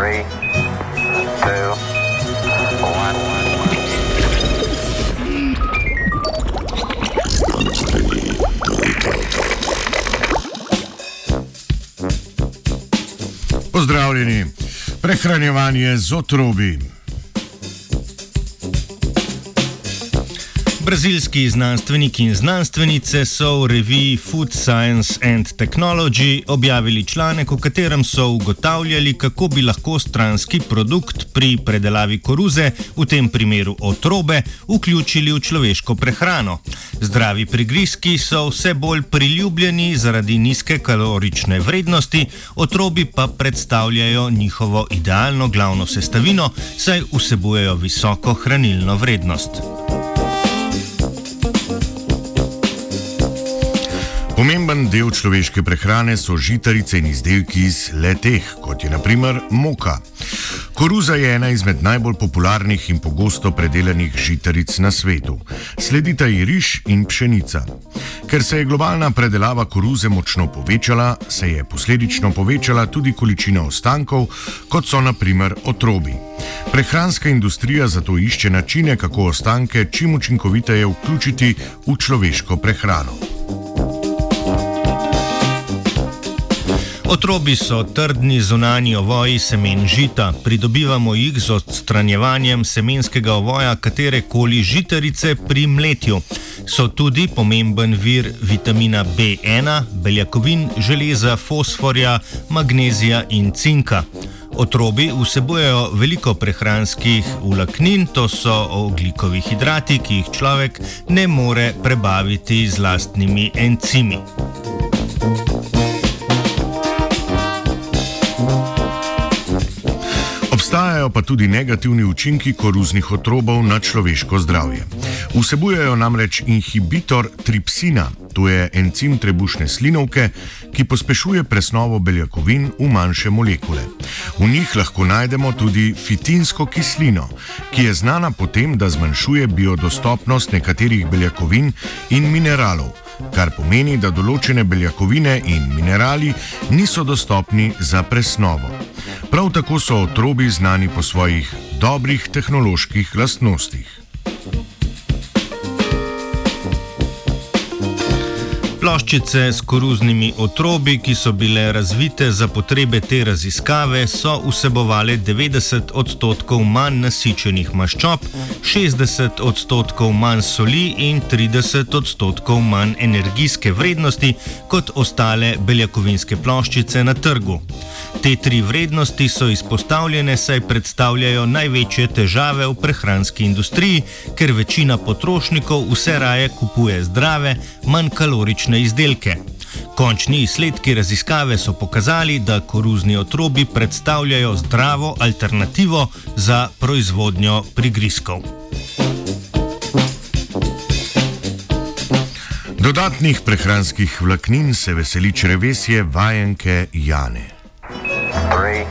Three, two, one. Pozdravljeni. Prehranjevanje z otrobi. Brazilski znanstveniki in znanstvenice so v reviji Food Science and Technology objavili članek, v katerem so ugotavljali, kako bi lahko stranski produkt pri predelavi koruze, v tem primeru otrobe, vključili v človeško prehrano. Zdravi prigrizki so vse bolj priljubljeni zaradi nizke kalorične vrednosti, otrobi pa predstavljajo njihovo idealno glavno sestavino, saj vsebujejo visoko hranilno vrednost. Pomemben del človeške prehrane so žitarice in izdelki iz leteh, kot je naprimer moka. Koruza je ena izmed najbolj popularnih in pogosto predelanih žitaric na svetu. Sledita ji riž in pšenica. Ker se je globalna predelava koruze močno povečala, se je posledično povečala tudi količina ostankov, kot so naprimer otrobi. Prehranska industrija zato išče načine, kako ostanke čim učinkoviteje vključiti v človeško prehrano. Otrobi so trdni zunanji ovoji semen žita. Pridobivamo jih z odstranjevanjem semenskega ovoja katere koli žitarice pri mletju. So tudi pomemben vir vitamina B1, beljakovin, železa, fosforja, magnezija in cinka. Otrobi vsebujejo veliko prehranskih vlaknin, to so ogljikovi hidrati, ki jih človek ne more prebaviti z lastnimi encimi. Obstajajo pa tudi negativni učinki koruznih otrobov na človeško zdravje. Vsebujejo namreč inhibitor tripsina, to je encim trebušne slinovke, ki pospešuje presnovo beljakovin v manjše molekule. V njih lahko najdemo tudi fitinsko kislino, ki je znana po tem, da zmanjšuje biodostopnost nekaterih beljakovin in mineralov. Kar pomeni, da določene beljakovine in minerali niso dostopni za presnovo. Prav tako so otrobi znani po svojih dobrih tehnoloških lastnostih. Ploščice s koruznimi otrobi, ki so bile razvite za potrebe te raziskave, so vsebovale 90 odstotkov manj nasičenih maščob, 60 odstotkov manj soli in 30 odstotkov manj energijske vrednosti kot ostale beljakovinske ploščice na trgu. Te tri vrednosti so izpostavljene, saj predstavljajo največje težave v prehranski industriji, ker večina potrošnikov vse raje kupuje zdrave, manj kalorične izdelke. Končni izsledki raziskave so pokazali, da koruzni otrobi predstavljajo zdravo alternativo za proizvodnjo prigrizkov. Dodatnih prehranskih vlaknin se veseli črevesje vajenke Jane. Three,